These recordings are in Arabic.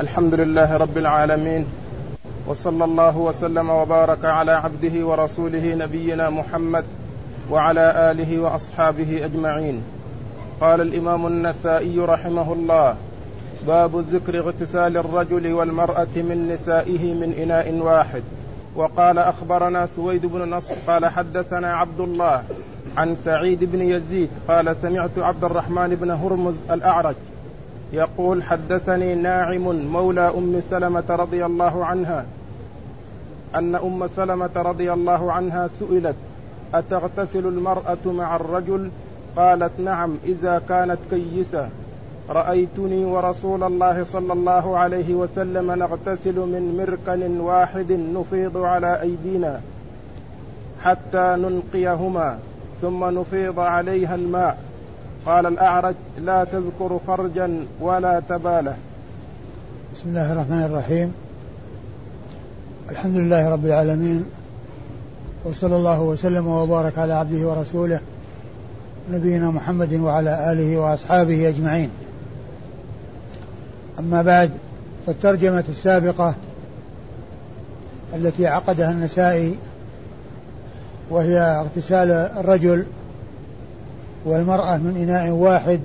الحمد لله رب العالمين وصلى الله وسلم وبارك على عبده ورسوله نبينا محمد وعلى آله وأصحابه أجمعين. قال الإمام النسائي رحمه الله باب ذكر اغتسال الرجل والمرأة من نسائه من إناء واحد. وقال أخبرنا سويد بن نصر قال حدثنا عبد الله عن سعيد بن يزيد قال سمعت عبد الرحمن بن هرمز الأعرج يقول حدثني ناعم مولى أم سلمة رضي الله عنها أن أم سلمة رضي الله عنها سئلت أتغتسل المرأة مع الرجل؟ قالت نعم إذا كانت كيسة. رأيتني ورسول الله صلى الله عليه وسلم نغتسل من مركن واحد نفيض على أيدينا حتى ننقيهما ثم نفيض عليها الماء. قال الأعرج لا تذكر فرجا ولا تباله. بسم الله الرحمن الرحيم. الحمد لله رب العالمين. وصلى الله وسلم وبارك على عبده ورسوله نبينا محمد وعلى آله وأصحابه أجمعين. أما بعد فالترجمة السابقة التي عقدها النسائي وهي اغتسال الرجل والمرأة من إناء واحد.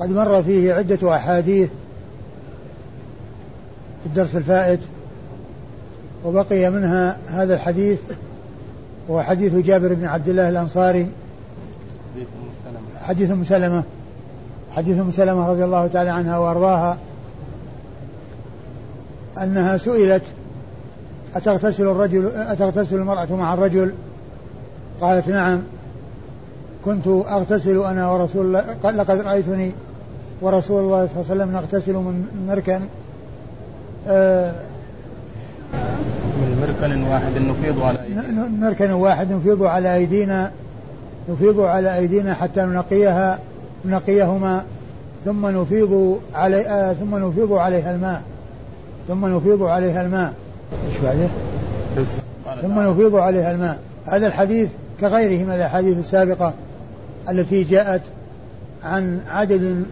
قد مر فيه عدة أحاديث في الدرس الفائت وبقي منها هذا الحديث هو حديث جابر بن عبد الله الأنصاري. حديث أم سلمة. حديث أم سلمة رضي الله تعالى عنها وأرضاها أنها سئلت أتغتسل الرجل أتغتسل المرأة مع الرجل؟ قالت نعم كنت أغتسل أنا ورسول الله لقد رأيتني ورسول الله صلى الله عليه وسلم نغتسل من مركن. آه من مركن واحد نفيض على أيدينا. مركن واحد نفيض على أيدينا نفيض على أيدينا حتى ننقيها ننقيهما ثم نفيض علي آه ثم نفيض عليها الماء ثم نفيض عليها الماء. إيش بعده؟ ثم نفيض عليها الماء. هذا الحديث كغيره من الأحاديث السابقة التي جاءت عن عدد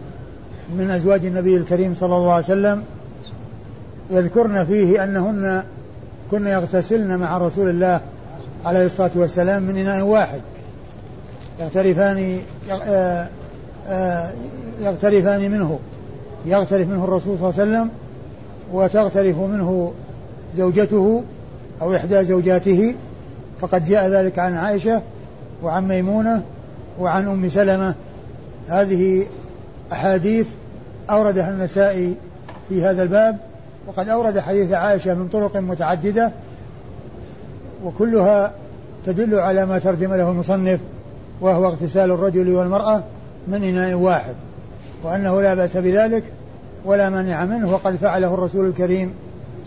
من أزواج النبي الكريم صلى الله عليه وسلم يذكرن فيه أنهن كن يغتسلن مع رسول الله عليه الصلاة والسلام من إناء واحد. يغترفان آه، آه، يغترفان منه. يغترف منه الرسول صلى الله عليه وسلم وتغترف منه زوجته أو إحدى زوجاته. فقد جاء ذلك عن عائشة وعن ميمونة وعن أم سلمة. هذه أحاديث أوردها النسائي في هذا الباب وقد أورد حديث عائشة من طرق متعددة وكلها تدل على ما ترجم له المصنف وهو اغتسال الرجل والمرأة من إناء واحد وأنه لا بأس بذلك ولا مانع منه وقد فعله الرسول الكريم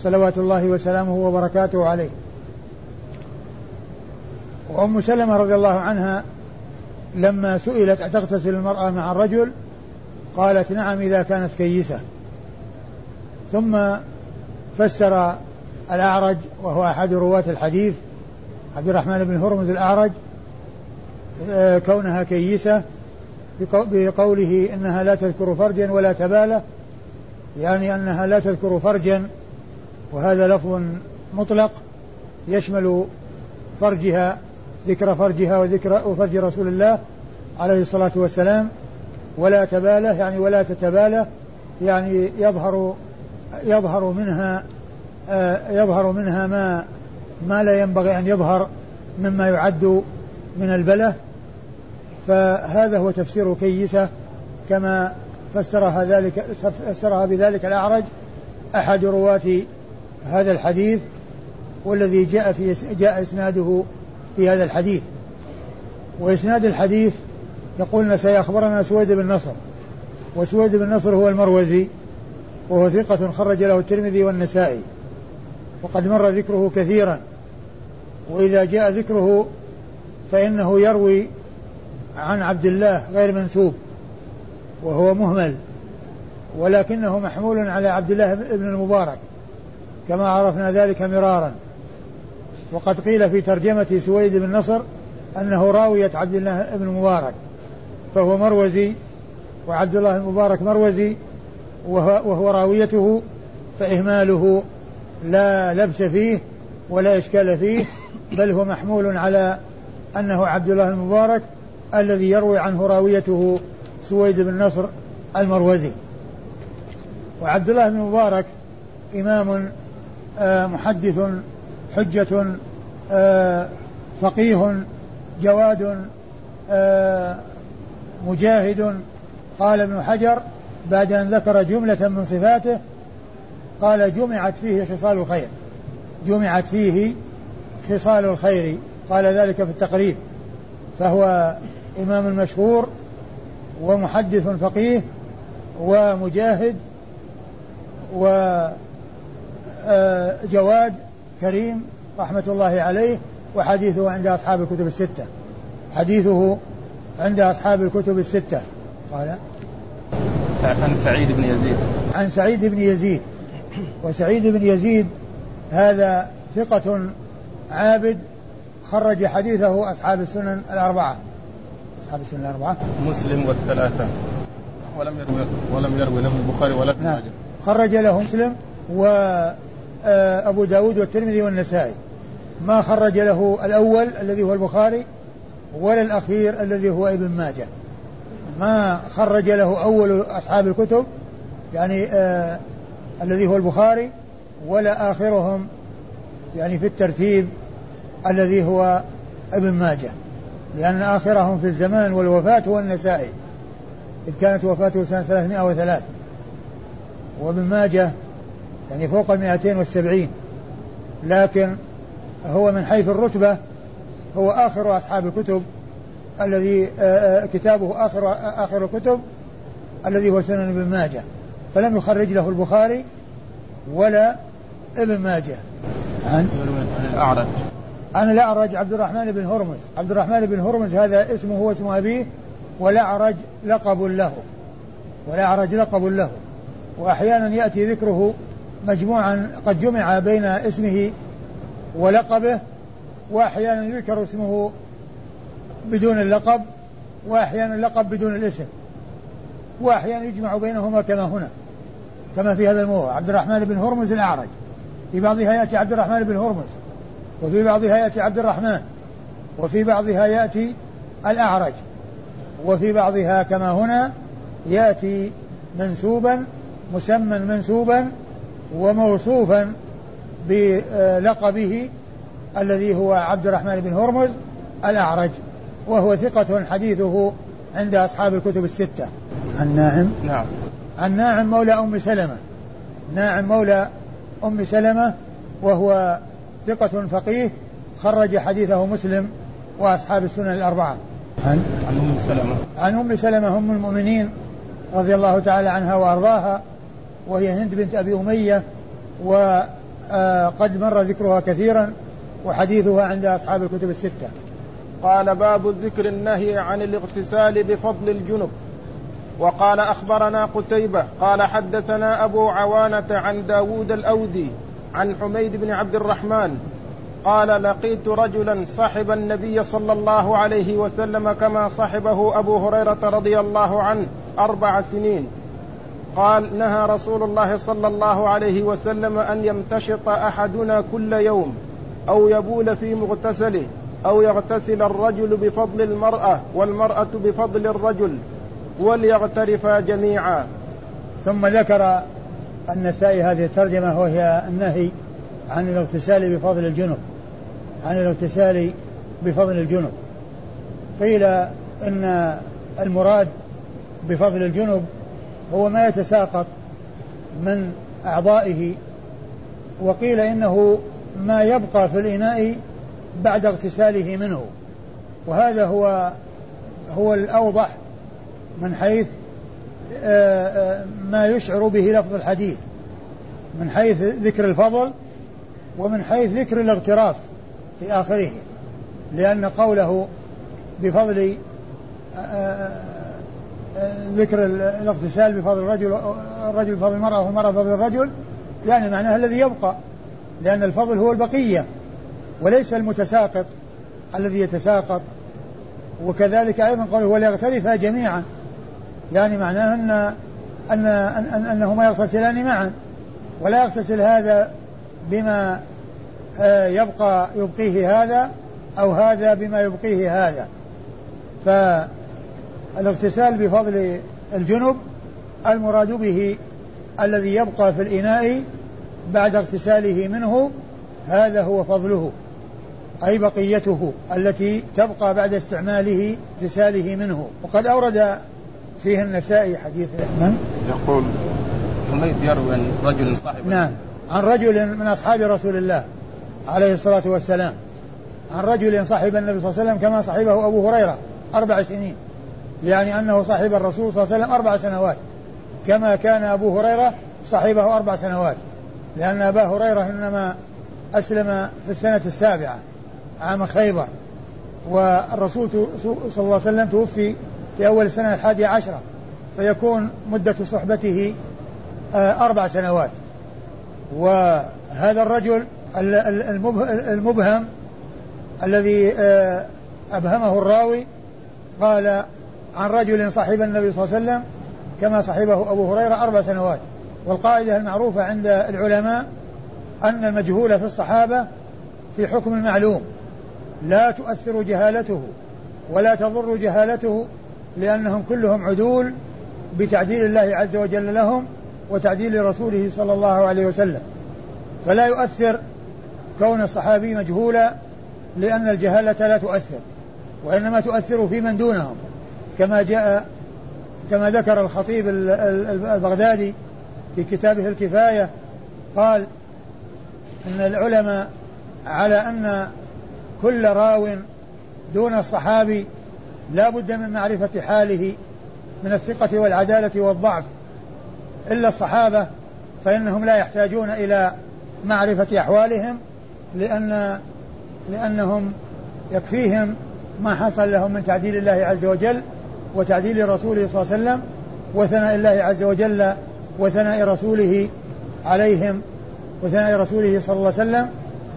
صلوات الله وسلامه وبركاته عليه. وأم سلمة رضي الله عنها لما سئلت أتغتسل المرأة مع الرجل؟ قالت نعم إذا كانت كيسة. ثم فسر الأعرج وهو أحد رواة الحديث عبد الرحمن بن هرمز الأعرج آه، كونها كيسة بقوله إنها لا تذكر فرجا ولا تبالة يعني أنها لا تذكر فرجا وهذا لفظ مطلق يشمل فرجها ذكر فرجها وذكر وفرج رسول الله عليه الصلاة والسلام. ولا تباله يعني ولا تتباله يعني يظهر يظهر منها آه، يظهر منها ما ما لا ينبغي أن يظهر مما يعد من البلة. فهذا هو تفسير كيسة كما فسرها ذلك فسرها بذلك الأعرج. أحد رواة هذا الحديث والذي جاء في جاء إسناده في هذا الحديث. وإسناد الحديث يقولنا سيخبرنا سويد بن نصر. وسويد بن نصر هو المروزي وهو ثقة خرج له الترمذي والنسائي. وقد مر ذكره كثيرا. وإذا جاء ذكره فإنه يروي عن عبد الله غير منسوب وهو مهمل. ولكنه محمول على عبد الله بن المبارك كما عرفنا ذلك مرارا. وقد قيل في ترجمة سويد بن نصر أنه راوية عبد الله بن المبارك فهو مروزي وعبد الله المبارك مروزي وهو, وهو راويته فإهماله لا لبس فيه ولا إشكال فيه بل هو محمول على أنه عبد الله المبارك الذي يروي عنه راويته سويد بن نصر المروزي. وعبد الله بن مبارك إمام آه، محدث حجة آه، فقيه جواد آه، مجاهد. قال ابن حجر بعد أن ذكر جملة من صفاته قال جمعت فيه خصال الخير. جمعت فيه خصال الخير. قال ذلك في التقريب. فهو إمام مشهور ومحدث فقيه ومجاهد وجواد آه، كريم رحمة الله عليه وحديثه عند أصحاب الكتب الستة. حديثه عند أصحاب الكتب الستة. قال عن سعيد بن يزيد. عن سعيد بن يزيد. وسعيد بن يزيد هذا ثقة عابد خرج حديثه أصحاب السنن الأربعة. أصحاب السنن الأربعة. مسلم والثلاثة. ولم يروي ولم يروي له البخاري ولا ابن نعم. خرج له مسلم وأبو آه، داود والترمذي والنسائي. ما خرج له الأول الذي هو البخاري ولا الأخير الذي هو ابن ماجه. ما خرج له أول أصحاب الكتب يعني آه الذي هو البخاري ولا آخرهم يعني في الترتيب الذي هو ابن ماجه. لأن آخرهم في الزمان والوفاة هو النسائي. إذ كانت وفاته سنة 303 وابن ماجه يعني فوق المائتين والسبعين. لكن هو من حيث الرتبة هو آخر أصحاب الكتب الذي آه، آه، كتابه آخر آخر الكتب الذي هو سنن ابن ماجه. فلم يخرج له البخاري ولا ابن ماجه. عن؟ الأعرج. عن الأعرج عبد الرحمن بن هرمز. عبد الرحمن بن هرمز هذا اسمه هو اسم أبيه والأعرج لقب له. والأعرج لقب له. وأحيانا يأتي ذكره مجموعا قد جمع بين اسمه ولقبه وأحيانا يذكر اسمه بدون اللقب وأحيانا اللقب بدون الاسم وأحيانا يجمع بينهما كما هنا كما في هذا الموضوع. عبد الرحمن بن هرمز الأعرج. في بعضها يأتي عبد الرحمن بن هرمز وفي بعضها يأتي عبد الرحمن وفي بعضها يأتي الأعرج وفي بعضها كما هنا يأتي منسوبا مسمى منسوبا وموصوفا بلقبه الذي هو عبد الرحمن بن هرمز الأعرج وهو ثقة حديثه عند أصحاب الكتب الستة. عن ناعم؟ نعم. عن ناعم مولى أم سلمة. ناعم مولى أم سلمة وهو ثقة فقيه خرج حديثه مسلم وأصحاب السنن الأربعة. عن؟ عن أم سلمة. عن أم سلمة أم المؤمنين رضي الله تعالى عنها وأرضاها وهي هند بنت أبي أمية وقد مر ذكرها كثيرا وحديثها عند أصحاب الكتب الستة. قال باب الذكر النهي عن الاغتسال بفضل الجنب. وقال أخبرنا قتيبة قال حدثنا أبو عوانة عن داود الأودي عن حميد بن عبد الرحمن قال لقيت رجلا صحب النبي صلى الله عليه وسلم كما صحبه أبو هريرة رضي الله عنه أربع سنين. قال نهى رسول الله صلى الله عليه وسلم أن يمتشط أحدنا كل يوم أو يبول في مغتسله أو يغتسل الرجل بفضل المرأة والمرأة بفضل الرجل وليغترفا جميعا. ثم ذكر النسائي هذه الترجمة وهي النهي عن الاغتسال بفضل الجنب عن الاغتسال بفضل الجنب. قيل إن المراد بفضل الجنب هو ما يتساقط من أعضائه وقيل إنه ما يبقى في الإناء بعد اغتساله منه. وهذا هو هو الأوضح من حيث آه، آه، ما يشعر به لفظ الحديث. من حيث ذكر الفضل ومن حيث ذكر الاغتراف في آخره. لأن قوله بفضل آه، ذكر الاغتسال بفضل الرجل الرجل بفضل المرأة والمرأة بفضل الرجل يعني معناه الذي يبقى لأن الفضل هو البقية وليس المتساقط الذي يتساقط. وكذلك أيضا قوله وليغترفا جميعا يعني معناه أن أن, أن أنهما يغتسلان معا. ولا يغتسل هذا بما آه، يبقى يبقيه هذا أو هذا بما يبقيه هذا. فالاغتسال بفضل الجنب المراد به الذي يبقى في الإناء بعد اغتساله منه هذا هو فضله أي بقيته التي تبقى بعد استعماله اغتساله منه. وقد أورد فيه النسائي حديث من؟ يقول حميد يروي عن رجل صاحب نعم. عن رجل من أصحاب رسول الله عليه الصلاة والسلام. عن رجل صاحب النبي صلى الله عليه وسلم كما صاحبه أبو هريرة أربع سنين. يعني أنه صاحب الرسول صلى الله عليه وسلم أربع سنوات. كما كان أبو هريرة صاحبه أربع سنوات. لأن أبا هريرة إنما أسلم في السنة السابعة عام خيبر. والرسول صلى الله عليه وسلم توفي في أول السنة الحادية عشرة. فيكون مدة صحبته آه، أربع سنوات. وهذا الرجل المبهم الذي آه، أبهمه الراوي قال عن رجل صاحب النبي صلى الله عليه وسلم كما صاحبه أبو هريرة أربع سنوات. والقاعدة المعروفة عند العلماء أن المجهول في الصحابة في حكم المعلوم لا تؤثر جهالته ولا تضر جهالته لأنهم كلهم عدول بتعديل الله عز وجل لهم وتعديل رسوله صلى الله عليه وسلم. فلا يؤثر كون الصحابي مجهولا لأن الجهالة لا تؤثر وإنما تؤثر في من دونهم. كما جاء كما ذكر الخطيب البغدادي في كتابه الكفاية قال أن العلماء على أن كل راو دون الصحابي لا بد من معرفة حاله من الثقة والعدالة والضعف. إلا الصحابة فإنهم لا يحتاجون إلى معرفة أحوالهم لأن لأنهم يكفيهم ما حصل لهم من تعديل الله عز وجل وتعديل رسوله صلى الله عليه وسلم وثناء الله عز وجل وثناء رسوله عليهم وثناء رسوله صلى الله عليه وسلم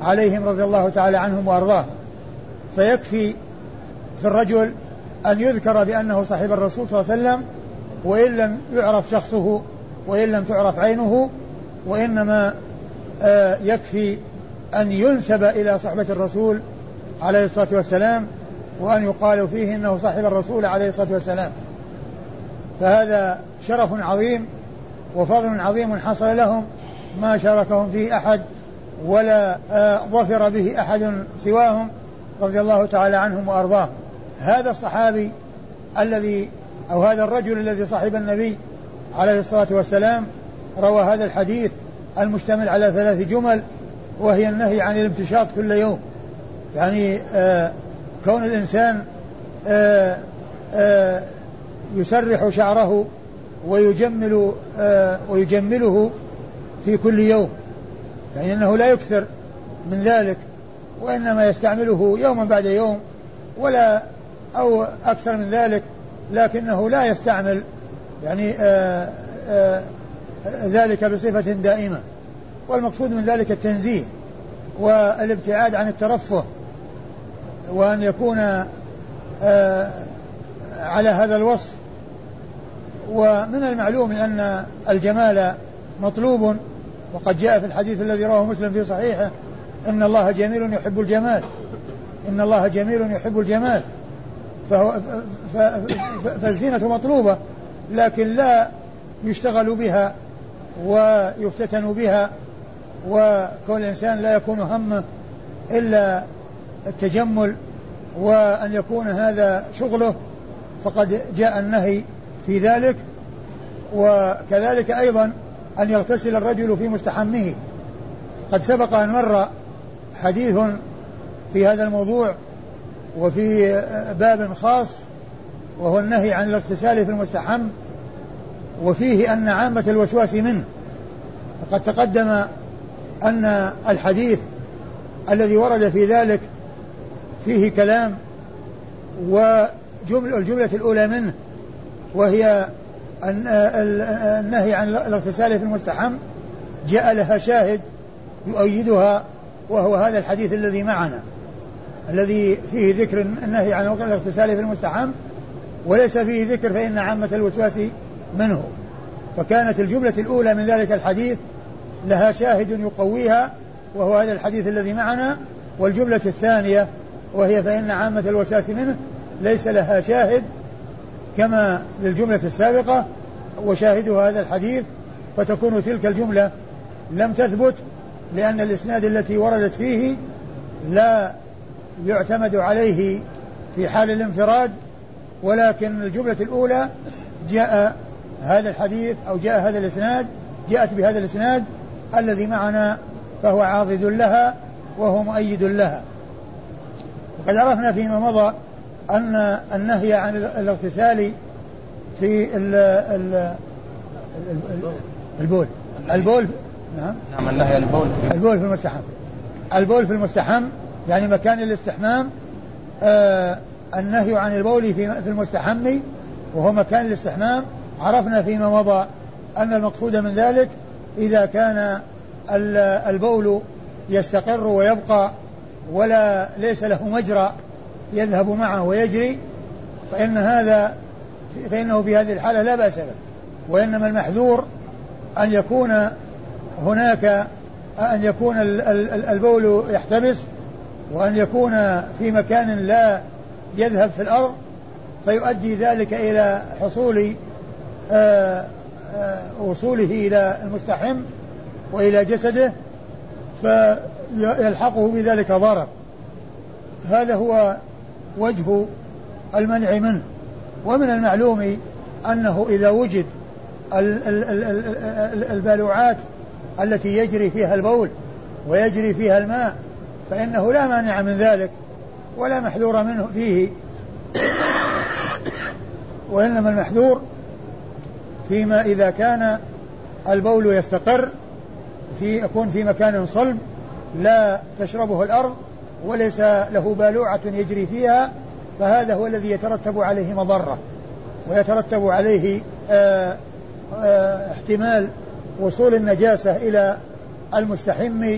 عليهم رضي الله تعالى عنهم وارضاهم فيكفي في الرجل أن يذكر بأنه صاحب الرسول صلى الله عليه وسلم وإن لم يعرف شخصه وإن لم تعرف عينه وإنما آه، يكفي أن ينسب إلى صحبة الرسول عليه الصلاة والسلام وأن يقال فيه إنه صاحب الرسول عليه الصلاة والسلام. فهذا شرف عظيم وفضل عظيم حصل لهم ما شاركهم فيه أحد ولا آه، ظفر به أحد سواهم رضي الله تعالى عنهم وأرضاهم. هذا الصحابي الذي أو هذا الرجل الذي صاحب النبي عليه الصلاة والسلام روى هذا الحديث المشتمل على ثلاث جمل وهي النهي عن الامتشاط كل يوم. يعني آه كون الإنسان آه آه يسرح شعره ويجمل آه ويجمله في كل يوم يعني أنه لا يكثر من ذلك وإنما يستعمله يوما بعد يوم ولا أو أكثر من ذلك لكنه لا يستعمل يعني آآ آآ ذلك بصفة دائمة. والمقصود من ذلك التنزيه والابتعاد عن الترفه وأن يكون على هذا الوصف. ومن المعلوم أن الجمال مطلوب وقد جاء في الحديث الذي رواه مسلم في صحيحه إن الله جميل يحب الجمال. إن الله جميل يحب الجمال. فهو فالزينة مطلوبة لكن لا يشتغل بها ويفتتن بها وكون الإنسان لا يكون همه إلا التجمل وأن يكون هذا شغله فقد جاء النهي في ذلك وكذلك أيضا أن يغتسل الرجل في مستحمه. قد سبق أن مر حديث في هذا الموضوع وفي باب خاص وهو النهي عن الاغتسال في المستحم وفيه أن عامة الوسواس منه. وقد تقدم أن الحديث الذي ورد في ذلك فيه كلام والجملة الأولى منه وهي النهي عن الاغتسال في المستحم جاء لها شاهد يؤيدها وهو هذا الحديث الذي معنا الذي فيه ذكر النهي عن الاغتسال في المستحم وليس فيه ذكر فإن عامة الوسواس منه. فكانت الجملة الأولى من ذلك الحديث لها شاهد يقويها وهو هذا الحديث الذي معنا والجملة الثانية وهي فإن عامة الوساس منه ليس لها شاهد كما للجملة السابقة وشاهدها هذا الحديث فتكون تلك الجملة لم تثبت لأن الإسناد التي وردت فيه لا يعتمد عليه في حال الانفراد ولكن الجملة الأولى جاء هذا الحديث أو جاء هذا الإسناد جاءت بهذا الإسناد الذي معنا فهو عاضد لها وهو مؤيد لها. وقد عرفنا فيما مضى أن النهي عن الاغتسال في ال ال البول. البول نعم. نعم النهي عن البول. البول في المستحم. البول في المستحم يعني مكان الاستحمام آه النهي عن البول في في المستحم وهو مكان الاستحمام. عرفنا فيما مضى أن المقصود من ذلك إذا كان البول يستقر ويبقى ولا ليس له مجرى يذهب معه ويجري فإن هذا فإنه في هذه الحالة لا بأس به. وإنما المحذور أن يكون هناك أن يكون البول يحتبس وأن يكون في مكان لا يذهب في الأرض فيؤدي ذلك إلى حصول آه، آه، وصوله إلى المستحم وإلى جسده. فيلحقه بذلك ضرر. هذا هو وجه المنع منه. ومن المعلوم أنه إذا وجد البالوعات التي يجري فيها البول ويجري فيها الماء فإنه لا مانع من ذلك ولا محذور منه فيه. وإنما المحذور فيما إذا كان البول يستقر في يكون في مكان صلب لا تشربه الأرض وليس له بالوعة يجري فيها فهذا هو الذي يترتب عليه مضرة. ويترتب عليه آآ آه، احتمال وصول النجاسة إلى المستحم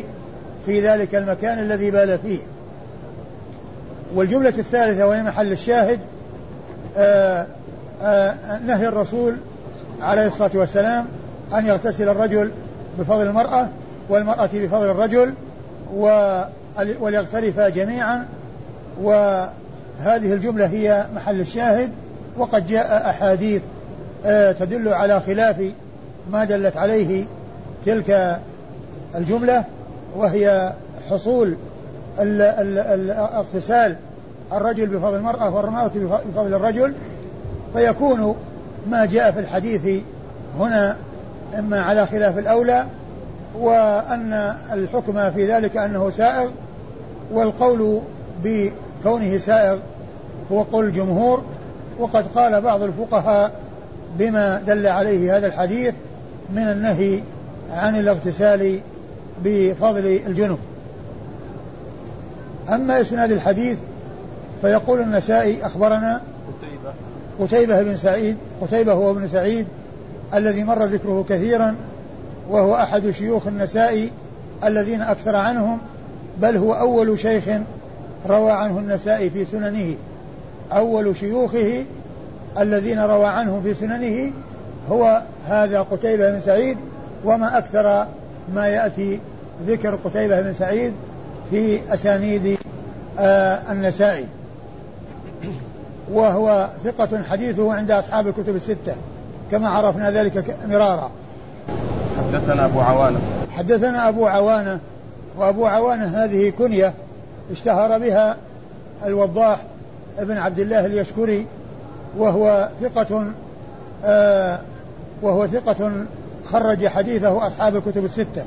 في ذلك المكان الذي بال فيه. والجملة الثالثة وهي محل الشاهد آآ آه، نهي الرسول عليه الصلاة والسلام أن يغتسل الرجل بفضل المرأة والمرأة بفضل الرجل وليغترفا جميعا وهذه الجملة هي محل الشاهد وقد جاء أحاديث آه، تدل على خلاف ما دلت عليه تلك الجملة وهي حصول اغتسال الرجل بفضل المرأة والمرأة بفضل الرجل. فيكون ما جاء في الحديث هنا إما على خلاف الأولى وأن الحكم في ذلك أنه سائغ والقول بكونه سائغ هو قول الجمهور. وقد قال بعض الفقهاء بما دل عليه هذا الحديث من النهي عن الاغتسال بفضل الجنب. أما إسناد الحديث فيقول النسائي أخبرنا قتيبة. بن سعيد قتيبة هو ابن سعيد الذي مر ذكره كثيرا وهو أحد شيوخ النسائي الذين أكثر عنهم بل هو أول شيخ روى عنه النسائي في سننه. أول شيوخه الذين روى عنه في سننه هو هذا قتيبة بن سعيد وما أكثر ما يأتي ذكر قتيبة بن سعيد في أسانيد آه النسائي. وهو ثقة حديثه عند أصحاب الكتب الستة كما عرفنا ذلك مرارا. حدثنا أبو عوانة. حدثنا أبو عوانة وأبو عوانة هذه كنية اشتهر بها الوضاح ابن عبد الله اليشكري وهو ثقة آه وهو ثقة خرج حديثه أصحاب الكتب الستة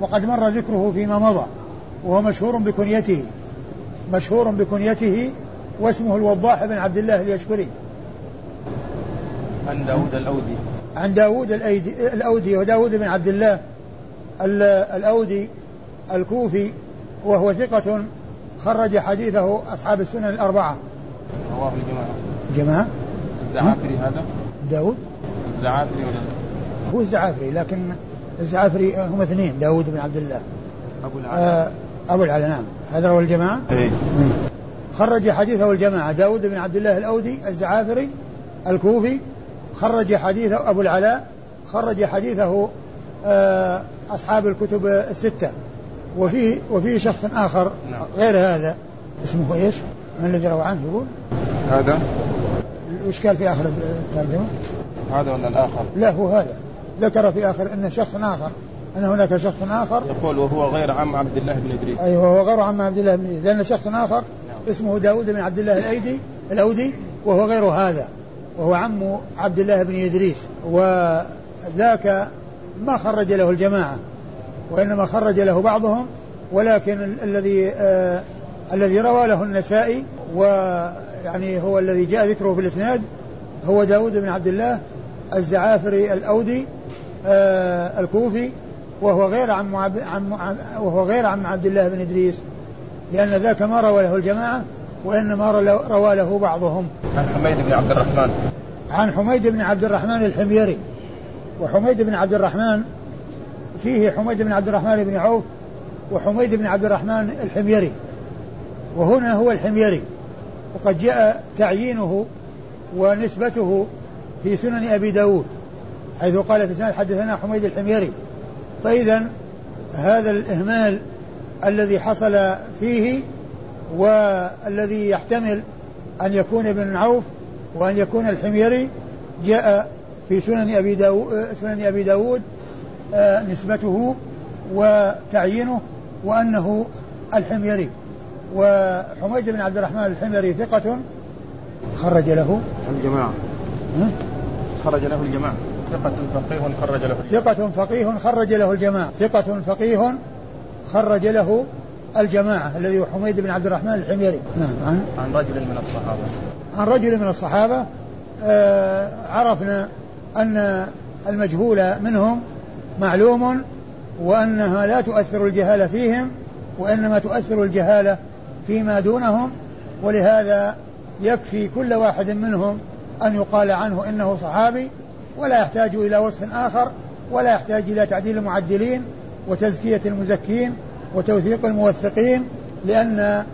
وقد مر ذكره فيما مضى وهو مشهور بكنيته مشهور بكنيته واسمه الوضاح بن عبد الله اليشكري. عن داود الأودي. عن داود الأودي وداود بن عبد الله الأودي الكوفي وهو ثقة خرج حديثه أصحاب السنن الأربعة. رواه الجماعة. جماعة؟ الزعافري هذا؟ داود الزعافري ولا هو الزعافري لكن الزعافري هم اثنين داود بن عبد الله. أبو العلاء. آه أبو العلاء نعم. هذا رواه الجماعة؟ إيه. خرج حديثه الجماعة داود بن عبد الله الأودي الزعافري الكوفي خرج حديثه أبو العلاء خرج حديثه آه، أصحاب الكتب الستة وفي وفي شخص آخر نعم. غير هذا اسمه إيش؟ من الذي روى عنه يقول؟ هذا وش قال في آخر الترجمة؟ هذا ولا الآخر؟ لا هو هذا ذكر في آخر أن شخص آخر أن هناك شخص آخر يقول وهو غير عم عبد الله بن إدريس أيوه وهو غير عم عبد الله بن إدريس لأن شخص آخر نعم. اسمه داود بن عبد الله الأيدي الأودي وهو غير هذا وهو عم عبد الله بن إدريس وذاك ما خرج له الجماعة وإنما خرج له بعضهم ولكن الذي آه الذي روى له النسائي ويعني هو الذي جاء ذكره في الإسناد هو داود بن عبد الله الزعافري الأودي آه الكوفي وهو غير عم, عم وهو غير عم عبد الله بن إدريس لأن ذاك ما روى له الجماعة وإنما روى له بعضهم. عن حميد بن عبد الرحمن. عن حميد بن عبد الرحمن الحميري. وحميد بن عبد الرحمن فيه حميد بن عبد الرحمن بن عوف وحميد بن عبد الرحمن الحميري. وهنا هو الحميري. وقد جاء تعيينه ونسبته في سنن أبي داود حيث قال في سنة حدثنا حميد الحميري. فإذا هذا الإهمال الذي حصل فيه والذي يحتمل أن يكون ابن عوف وأن يكون الحميري جاء في سنن أبي داود, سنن أبي داود آه، نسبته وتعيينه وأنه الحميري. وحميد بن عبد الرحمن الحميري ثقة خرج له. الجماعة. خرج له الجماعة. ثقة فقيه خرج له ثقة فقيه خرج له الجماعة. ثقة فقيه خرج له الجماعة الذي هو حميد بن عبد الرحمن الحميري. نعم عن؟ عن رجل من الصحابة. عن رجل من الصحابة آه عرفنا أن المجهول منهم معلوم وأنها لا تؤثر الجهالة فيهم وإنما تؤثر الجهالة فيما دونهم ولهذا يكفي كل واحد منهم أن يقال عنه إنه صحابي ولا يحتاج إلى وصف آخر ولا يحتاج إلى تعديل المعدلين وتزكية المزكين وتوثيق الموثقين لأن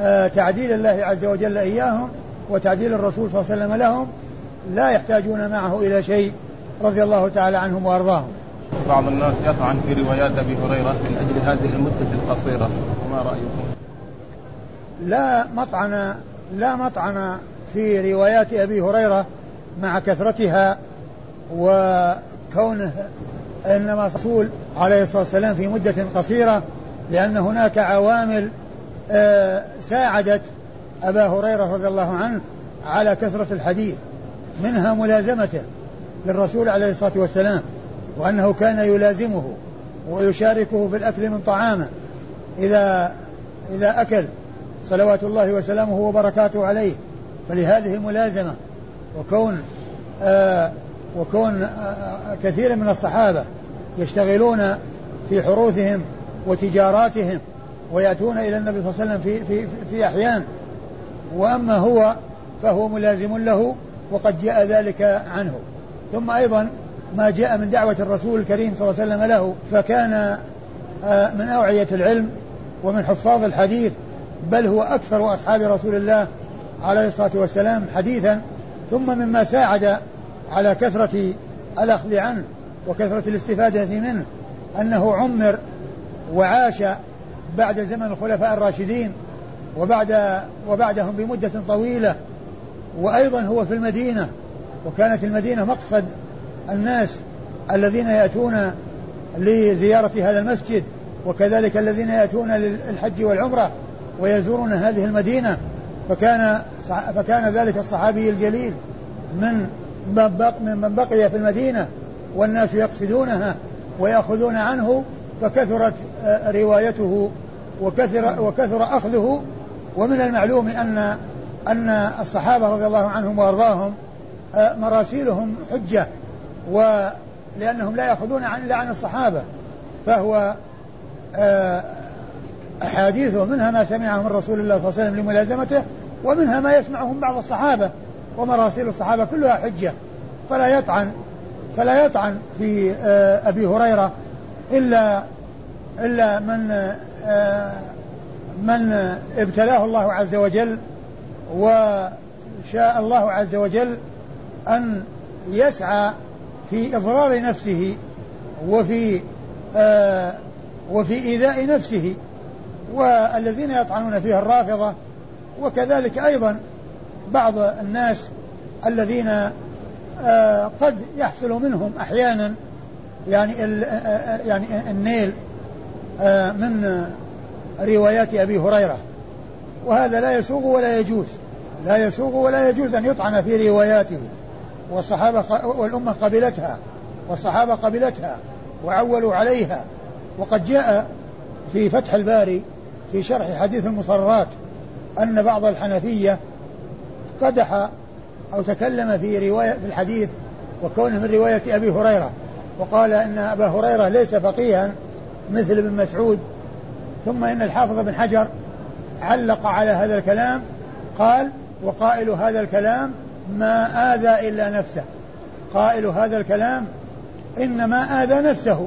آه، تعديل الله عز وجل إياهم وتعديل الرسول صلى الله عليه وسلم لهم لا يحتاجون معه إلى شيء رضي الله تعالى عنهم وأرضاهم. بعض الناس يطعن في روايات أبي هريرة من أجل هذه المدة القصيرة. ما رأيكم؟ لا مطعن لا مطعن في روايات أبي هريرة مع كثرتها وكونه إنما الرسول عليه الصلاة والسلام في مدة قصيرة لأن هناك عوامل آه، ساعدت أبا هريرة رضي الله عنه على كثرة الحديث منها ملازمته للرسول عليه الصلاة والسلام وأنه كان يلازمه ويشاركه في الأكل من طعامه إذا إذا أكل صلوات الله وسلامه وبركاته عليه فلهذه الملازمة وكون آه وكون كثير من الصحابة يشتغلون في حروثهم وتجاراتهم ويأتون إلى النبي صلى الله عليه وسلم في, في, في أحيان. وأما هو فهو ملازم له وقد جاء ذلك عنه. ثم أيضا ما جاء من دعوة الرسول الكريم صلى الله عليه وسلم له فكان من أوعية العلم ومن حفاظ الحديث بل هو أكثر أصحاب رسول الله عليه الصلاة والسلام حديثا. ثم مما ساعد على كثرة الأخذ عنه وكثرة الاستفادة منه أنه عمر وعاش بعد زمن الخلفاء الراشدين وبعد وبعدهم بمدة طويلة وأيضا هو في المدينة وكانت المدينة مقصد الناس الذين يأتون لزيارة هذا المسجد وكذلك الذين يأتون للحج والعمرة ويزورون هذه المدينة. فكان فكان ذلك الصحابي الجليل من من بقي في المدينة والناس يقصدونها ويأخذون عنه فكثرت آه، روايته وكثر وكثر أخذه. ومن المعلوم أن أن الصحابة رضي الله عنهم وأرضاهم آه، مراسيلهم حجة ولأنهم لا يأخذون عن إلا عن الصحابة. فهو آه، أحاديثه منها ما سمعه من رسول الله صلى الله عليه وسلم لملازمته ومنها ما يسمعه من بعض الصحابة ومراسيل الصحابة كلها حجة. فلا يطعن فلا يطعن في أبي هريرة إلا إلا من آه، من ابتلاه الله عز وجل وشاء الله عز وجل أن يسعى في إضرار نفسه وفي آه وفي إيذاء نفسه والذين يطعنون فيها الرافضة وكذلك أيضا بعض الناس الذين آه قد يحصل منهم أحيانا يعني يعني النيل آه، من روايات أبي هريرة. وهذا لا يسوغ ولا يجوز. لا يسوغ ولا يجوز أن يطعن في رواياته. والصحابة والأمة قبلتها والصحابة قبلتها وعولوا عليها. وقد جاء في فتح الباري في شرح حديث المصرات أن بعض الحنفية قدح أو تكلم في رواية في الحديث وكونه من رواية أبي هريرة. وقال إن أبا هريرة ليس فقيها مثل ابن مسعود ثم إن الحافظ بن حجر علق على هذا الكلام قال وقائل هذا الكلام ما آذى إلا نفسه. قائل هذا الكلام إنما آذى نفسه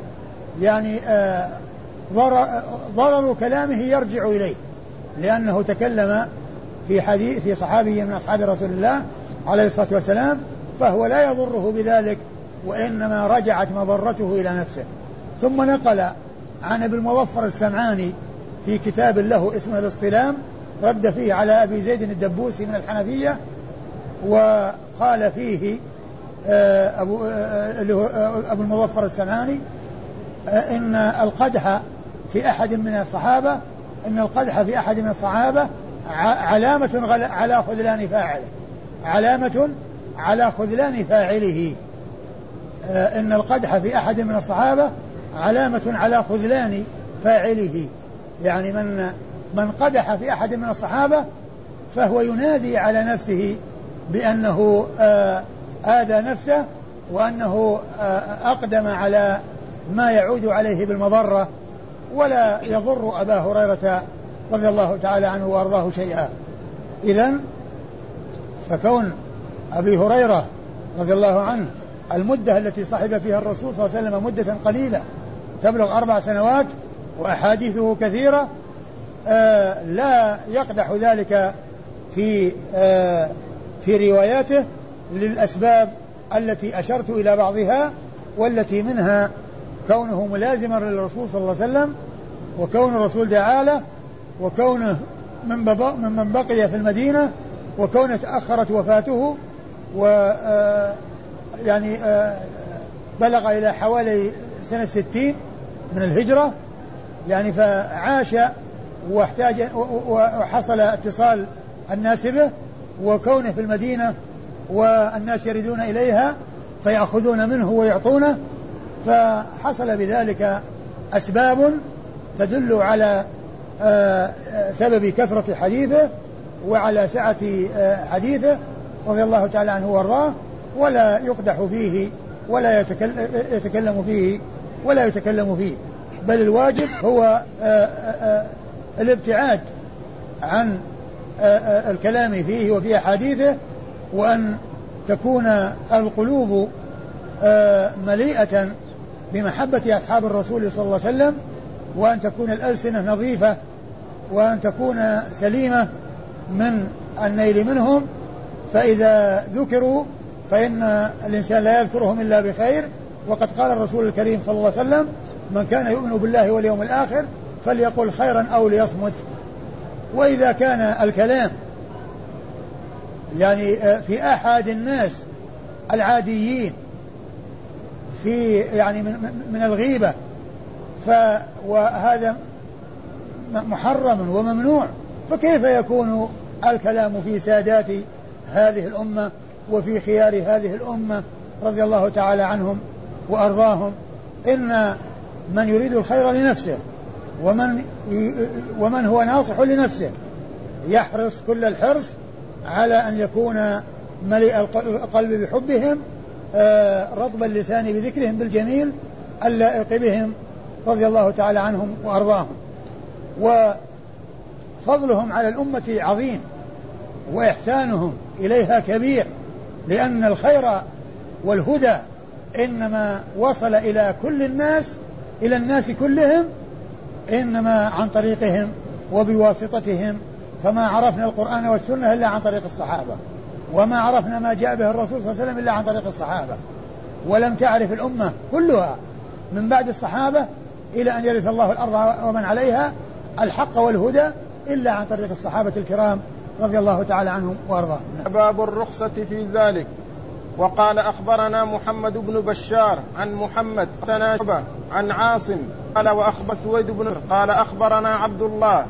يعني آه ضرر كلامه يرجع إليه لأنه تكلم في حديث في صحابي من أصحاب رسول الله عليه الصلاة والسلام فهو لا يضره بذلك. وإنما رجعت مضرته إلى نفسه. ثم نقل عن ابن المظفر السمعاني في كتاب له اسمه الاصطلام رد فيه على أبي زيد الدبوسي من الحنفية وقال فيه آه، أبو, آه، اللي هو آه، أبو المظفر السمعاني إن القدح في أحد من الصحابة إن القدح في أحد من الصحابة علامة على خذلان فاعله. علامة على خذلان فاعله. إن القدح في أحد من الصحابة علامة على خذلان فاعله. يعني من من قدح في أحد من الصحابة فهو ينادي على نفسه بأنه آه، آذى نفسه وأنه آه، أقدم على ما يعود عليه بالمضرة ولا يضر أبا هريرة رضي الله تعالى عنه وأرضاه شيئا. إذا فكون أبي هريرة رضي الله عنه المدة التي صحب فيها الرسول صلى الله عليه وسلم مدة قليلة تبلغ أربع سنوات وأحاديثه كثيرة آه لا يقدح ذلك في آه في رواياته للأسباب التي أشرت إلى بعضها والتي منها كونه ملازما للرسول صلى الله عليه وسلم وكون الرسول دعاله وكونه من من بقي في المدينة وكونه تأخرت وفاته و آه، يعني آه، بلغ إلى حوالي سنة ستين من الهجرة. يعني فعاش واحتاج وحصل اتصال الناس به وكونه في المدينة والناس يردون إليها فيأخذون منه ويعطونه. فحصل بذلك أسباب تدل على آه، سبب كثرة حديثه وعلى سعة آه، حديثه. رضي الله تعالى عنه وأرضاه. ولا يقدح فيه ولا يتكلم فيه ولا يتكلم فيه. بل الواجب هو آه، الابتعاد عن الكلام فيه وفي أحاديثه وأن تكون القلوب مليئة بمحبة أصحاب الرسول صلى الله عليه وسلم وأن تكون الألسنة نظيفة وأن تكون سليمة من النيل منهم. فإذا ذكروا فإن الإنسان لا يذكرهم إلا بخير وقد قال الرسول الكريم صلى الله عليه وسلم من كان يؤمن بالله واليوم الآخر فليقل خيرا أو ليصمت. وإذا كان الكلام يعني في أحد الناس العاديين في يعني من, من الغيبة ف وهذا محرم وممنوع فكيف يكون الكلام في سادات هذه الأمة؟ وفي خيار هذه الأمة رضي الله تعالى عنهم وأرضاهم إن من يريد الخير لنفسه ومن ومن هو ناصح لنفسه يحرص كل الحرص على أن يكون مليء القلب بحبهم آه، رطب اللسان بذكرهم بالجميل اللائق بهم رضي الله تعالى عنهم وأرضاهم. وفضلهم على الأمة عظيم وإحسانهم إليها كبير. لأن الخير والهدى إنما وصل إلى كل الناس إلى الناس كلهم إنما عن طريقهم وبواسطتهم فما عرفنا القرآن والسنة إلا عن طريق الصحابة وما عرفنا ما جاء به الرسول صلى الله عليه وسلم إلا عن طريق الصحابة ولم تعرف الأمة كلها من بعد الصحابة إلى أن يرث الله الأرض ومن عليها الحق والهدى إلا عن طريق الصحابة الكرام رضي الله تعالى عنهم وأرضاهم باب الرخصة في ذلك. وقال أخبرنا محمد بن بشار عن محمد عن عاصم. قال وأخبر سويد بن قال أخبرنا عبد الله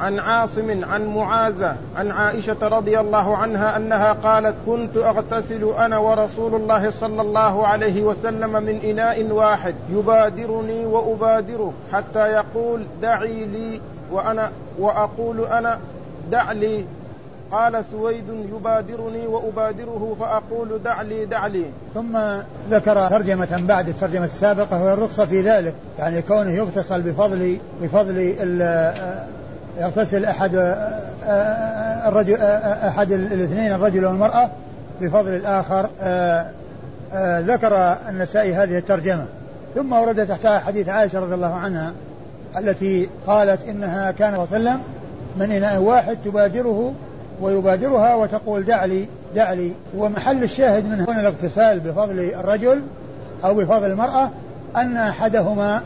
عن عاصم عن معاذة عن عائشة رضي الله عنها أنها قالت كنت أغتسل أنا ورسول الله صلى الله عليه وسلم من إناء واحد يبادرني وأبادره حتى يقول دعي لي وأنا وأقول أنا دع لي قال سويد يبادرني وأبادره فأقول دع لي دع لي. ثم ذكر ترجمة بعد الترجمة السابقة وهي الرخصة في ذلك يعني كونه يغتسل بفضل بفضل يغتسل أحد الرجل أحد الاثنين الرجل والمرأة بفضل الآخر ذكر النسائي هذه الترجمة. ثم ورد تحتها حديث عائشة رضي الله عنها التي قالت إنها كان صلى الله عليه وسلم من اناء واحد تبادره ويبادرها وتقول دع لي دع لي ومحل الشاهد من هنا الاغتسال بفضل الرجل أو بفضل المرأة أن أحدهما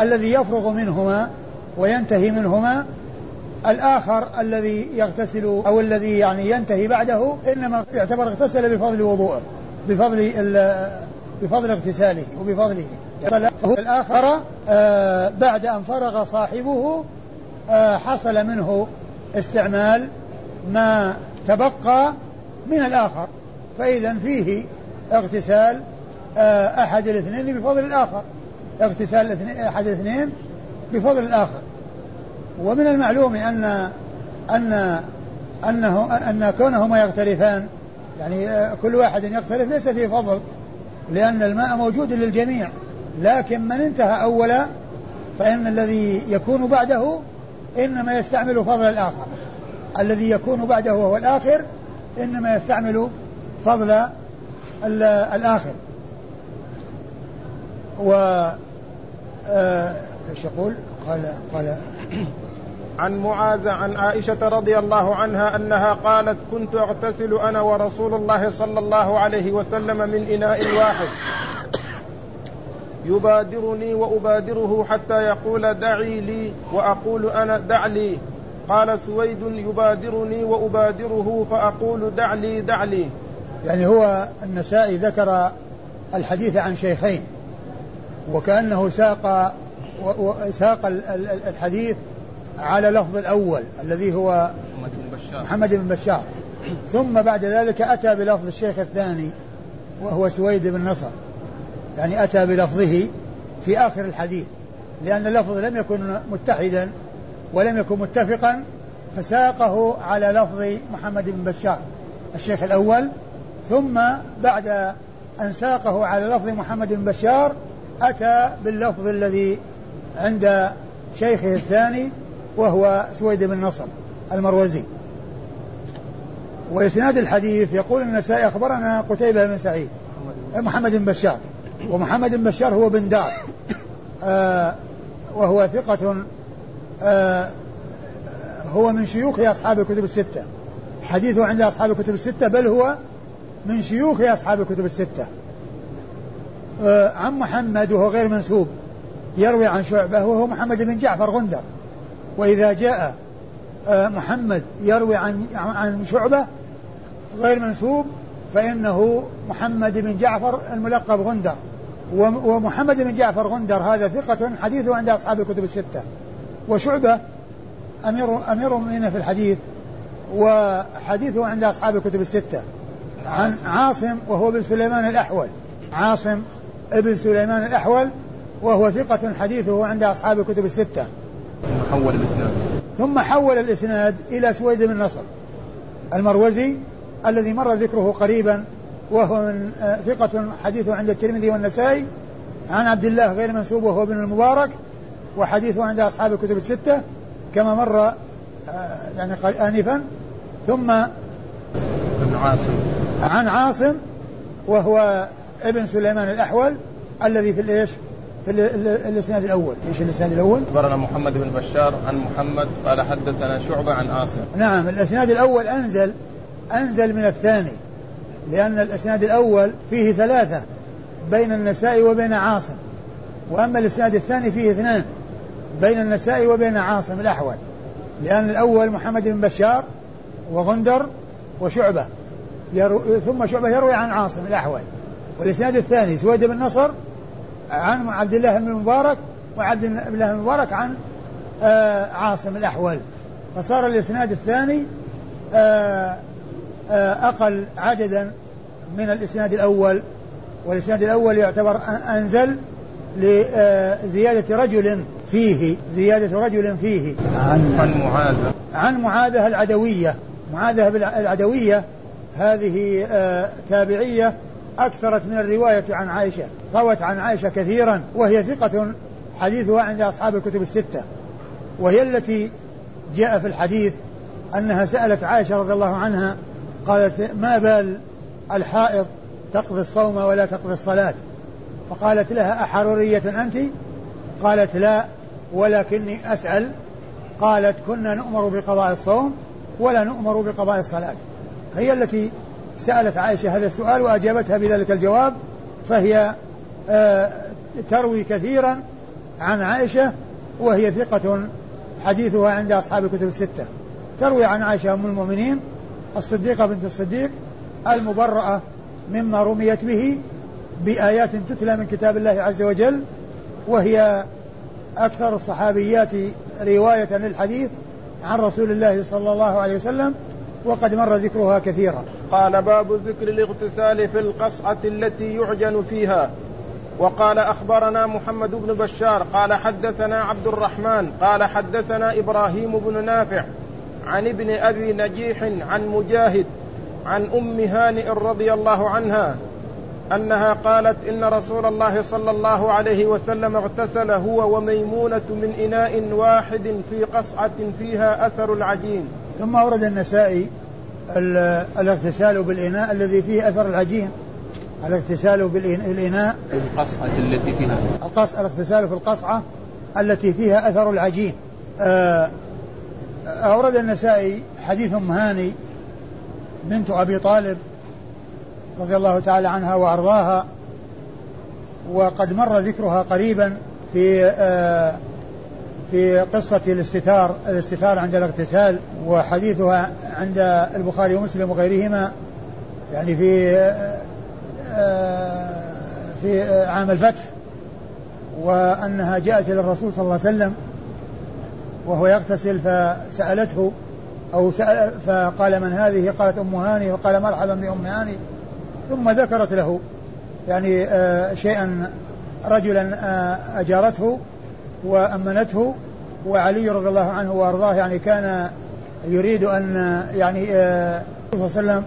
الذي يفرغ منهما وينتهي منهما الآخر الذي يغتسل أو الذي يعني ينتهي بعده إنما يعتبر اغتسل بفضل وضوءه بفضل بفضل اغتساله وبفضله. الآخر آه بعد أن فرغ صاحبه آه حصل منه استعمال ما تبقى من الآخر فإذا فيه اغتسال آه أحد الاثنين بفضل الآخر. اغتسال أحد الاثنين بفضل الآخر. ومن المعلوم أن أن أنه أن كونهما يغترفان يعني كل واحد يغترف ليس فيه فضل لأن الماء موجود للجميع. لكن من انتهى أولا فإن الذي يكون بعده إنما يستعمل فضل الآخر. الذي يكون بعده وهو الآخر إنما يستعمل فضل الآخر. و آه، إيش يقول؟ قال قال. عن معاذ عن عائشة رضي الله عنها أنها قالت كنت أغتسل أنا ورسول الله صلى الله عليه وسلم من إناء واحد. يبادرني وأبادره حتى يقول دعي لي وأقول أنا دع لي قال سويد يبادرني وأبادره فأقول دع لي دع لي. يعني هو النسائي ذكر الحديث عن شيخين وكأنه ساق ساق الحديث على لفظ الأول الذي هو محمد بن بشار. محمد بن بشار. ثم بعد ذلك أتى بلفظ الشيخ الثاني وهو سويد بن نصر. يعني أتى بلفظه في آخر الحديث لأن اللفظ لم يكن متحدا. ولم يكن متفقا فساقه على لفظ محمد بن بشار الشيخ الأول ثم بعد أن ساقه على لفظ محمد بن بشار أتى باللفظ الذي عند شيخه الثاني وهو سويد بن نصر المروزي. وإسناد الحديث يقول النسائي أخبرنا قتيبة بن سعيد محمد بن بشار ومحمد بن بشار هو بن دار آه وهو ثقة هو من شيوخ أصحاب الكتب الستة. حديثه عند أصحاب الكتب الستة بل هو من شيوخ أصحاب الكتب الستة. آه عن محمد وهو غير منسوب يروي عن شعبة وهو محمد بن جعفر غندر. وإذا جاء آه، محمد يروي عن عن شعبة غير منسوب فإنه محمد بن جعفر الملقب غندر. ومحمد بن جعفر غندر هذا ثقة حديثه عند أصحاب الكتب الستة. وشعبة أمير أمير المؤمنين في الحديث وحديثه عند أصحاب الكتب الستة. عن عاصم. وهو بن سليمان الأحول. عاصم ابن سليمان الأحول وهو ثقة حديثه عند أصحاب الكتب الستة. ثم حول الإسناد. ثم حول الإسناد إلى سويد بن نصر المروزي الذي مر ذكره قريبا وهو من آه، ثقة حديثه عند الترمذي والنسائي. عن عبد الله غير منسوب وهو ابن المبارك. وحديثه عند أصحاب الكتب الستة كما مر آه، يعني آنفا ثم عن عاصم عن عاصم وهو ابن سليمان الأحول الذي في الإيش؟ في الإسناد الأول، إيش الإسناد الأول؟ أخبرنا محمد بن بشار عن محمد قال حدثنا شعبة عن عاصم. نعم الإسناد الأول أنزل أنزل من الثاني لأن الإسناد الأول فيه ثلاثة بين النساء وبين عاصم وأما الإسناد الثاني فيه اثنان بين النساء وبين عاصم الأحول لأن الأول محمد بن بشار وغندر وشعبة يرو ثم شعبة يروي عن عاصم الأحول. والإسناد الثاني سويد بن نصر عن عبد الله بن المبارك وعبد الله بن المبارك عن آه عاصم الأحول. فصار الإسناد الثاني آه آه أقل عددا من الإسناد الأول. والإسناد الأول يعتبر أنزل لزيادة رجل فيه زيادة رجل فيه. عن عن معاذة عن معاذة العدوية. معاذة العدوية هذه آه تابعية أكثرت من الرواية عن عائشة. روت عن عائشة كثيرا وهي ثقة حديثها عند أصحاب الكتب الستة. وهي التي جاء في الحديث أنها سألت عائشة رضي الله عنها قالت ما بال الحائض تقضي الصوم ولا تقضي الصلاة؟ فقالت لها أحرورية أنت؟ قالت لا ولكني أسأل. قالت كنا نؤمر بقضاء الصوم ولا نؤمر بقضاء الصلاة. هي التي سألت عائشة هذا السؤال وأجابتها بذلك الجواب فهي آه تروي كثيرا عن عائشة وهي ثقة حديثها عند أصحاب الكتب الستة. تروي عن عائشة أم المؤمنين الصديقة بنت الصديق المبرأة مما رميت به بآيات تتلى من كتاب الله عز وجل وهي أكثر الصحابيات رواية للحديث عن رسول الله صلى الله عليه وسلم وقد مر ذكرها كثيرا. قال باب ذكر الاغتسال في القصعة التي يعجن فيها. وقال أخبرنا محمد بن بشار قال حدثنا عبد الرحمن قال حدثنا إبراهيم بن نافع عن ابن أبي نجيح عن مجاهد عن أم هانئ رضي الله عنها أنها قالت إن رسول الله صلى الله عليه وسلم اغتسل هو وميمونة من إناء واحد في قصعة فيها أثر العجين. ثم ورد النسائي الاغتسال بالإناء الذي فيه أثر العجين. الاغتسال بالاناء القصعة التي فيها الاغتسال في القصعة التي فيها أثر العجين. آه، أورد النسائي حديث ام هاني بنت أبي طالب رضي الله تعالى عنها وأرضاها وقد مر ذكرها قريبا في آه، في قصة الاستتار الاستتار عند الاغتسال وحديثها عند البخاري ومسلم وغيرهما يعني في آه، في عام الفتح وأنها جاءت إلى الرسول صلى الله عليه وسلم وهو يغتسل فسألته أو سأل فقال من هذه؟ قالت أم هاني فقال مرحبا بأم هاني. ثم ذكرت له يعني آه شيئا رجلا آه أجارته وأمنته وعلي رضي الله عنه وأرضاه يعني كان يريد أن يعني آه صلى الله عليه وسلم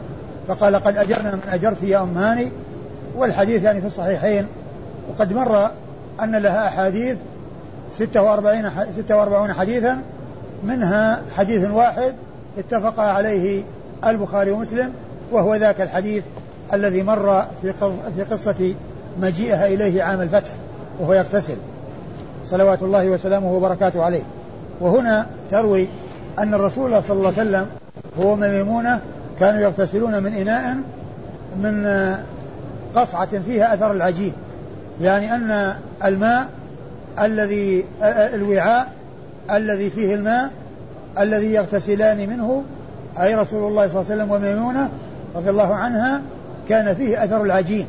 فقال قد أجرنا من أجرت يا أم هاني والحديث يعني في الصحيحين وقد مر أن لها أحاديث 46 46 حديثا منها حديث واحد اتفق عليه البخاري ومسلم وهو ذاك الحديث الذي مر في قصة مجيئها إليه عام الفتح وهو يغتسل. صلوات الله وسلامه وبركاته عليه. وهنا تروي أن الرسول صلى الله عليه وسلم هو ميمونة كانوا يغتسلون من إناء من قصعة فيها أثر العجين. يعني أن الماء الذي الوعاء الذي فيه الماء الذي يغتسلان منه أي رسول الله صلى الله عليه وسلم وميمونة رضي الله عنها كان فيه أثر العجين.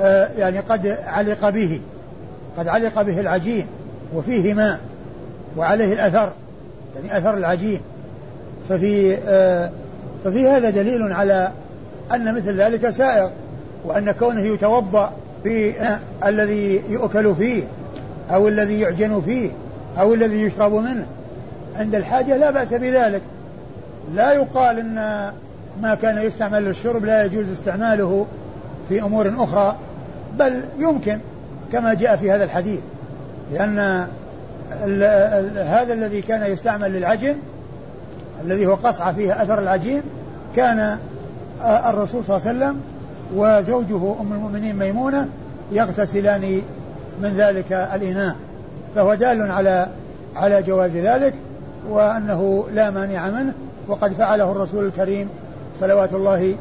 آه يعني قد علق به قد علق به العجين وفيه ماء وعليه الأثر يعني أثر العجين. ففي آه ففي هذا دليل على أن مثل ذلك سائغ وأن كونه يتوضأ في الذي يؤكل فيه أو الذي يعجن فيه أو الذي يشرب منه. عند الحاجة لا بأس بذلك. لا يقال أن ما كان يستعمل للشرب لا يجوز استعماله في أمور أخرى بل يمكن كما جاء في هذا الحديث لأن ال ال هذا الذي كان يستعمل للعجن الذي هو قصعة فيها أثر العجين كان الرسول صلى الله عليه وسلم وزوجه أم المؤمنين ميمونة يغتسلان من ذلك الإناء فهو دال على على جواز ذلك وأنه لا مانع منه وقد فعله الرسول الكريم صلوات الله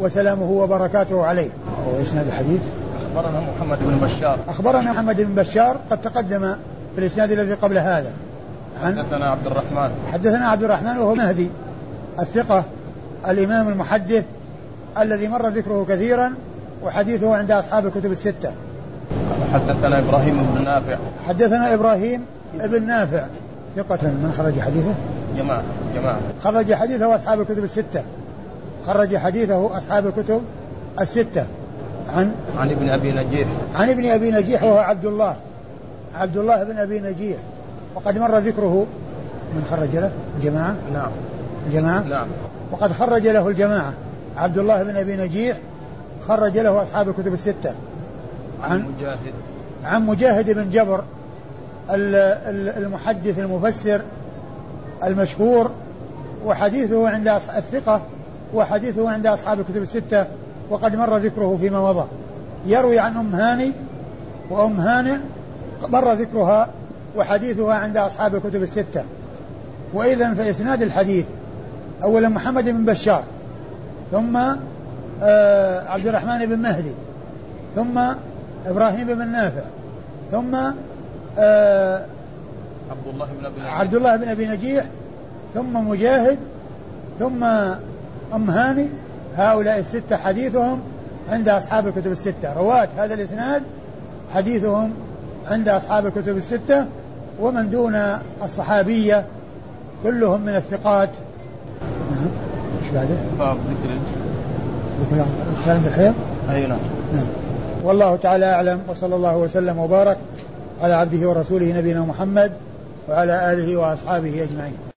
وسلامه وبركاته عليه. وإسناد الحديث؟ أخبرنا محمد بن بشار. أخبرنا محمد بن بشار قد تقدم في الإسناد الذي قبل هذا. عن حدثنا عبد الرحمن. حدثنا عبد الرحمن وهو مهدي. الثقة الإمام المحدث الذي مر ذكره كثيرا وحديثه عند أصحاب الكتب الستة. حدثنا إبراهيم بن نافع. حدثنا إبراهيم بن نافع. ثقة من خرج حديثه؟ جماعة جماعة. خرج حديثه أصحاب الكتب الستة. خرج حديثه أصحاب الكتب الستة. عن عن ابن أبي نجيح. عن ابن أبي نجيح وهو عبد الله. عبد الله بن أبي نجيح. وقد مر ذكره من خرج له الجماعة. نعم. الجماعة. نعم. وقد خرج له الجماعة. عبد الله بن أبي نجيح خرج له أصحاب الكتب الستة. عن مجاهد. عن مجاهد بن جبر المحدث المفسر المشهور. وحديثه عند الثقة وحديثه عند أصحاب الكتب الستة وقد مر ذكره فيما مضى. يروي عن أم هاني وأم هانئ مر ذكرها وحديثها عند أصحاب الكتب الستة. وإذا فإسناد الحديث أولا محمد بن بشار ثم آه عبد الرحمن بن مهدي ثم إبراهيم بن نافع ثم آه عبد الله بن أبي نجيح. عبد الله بن أبي نجيح ثم مجاهد ثم أم هاني. هؤلاء الستة حديثهم عند أصحاب الكتب الستة. رواة هذا الإسناد حديثهم عند أصحاب الكتب الستة ومن دون الصحابية كلهم من الثقات. نعم إيش بعده؟ باب ذكر ذكر الكلام بالحيض؟ أي نعم. نعم. والله تعالى أعلم وصلى الله وسلم وبارك على عبده ورسوله نبينا محمد وعلى آله وأصحابه أجمعين.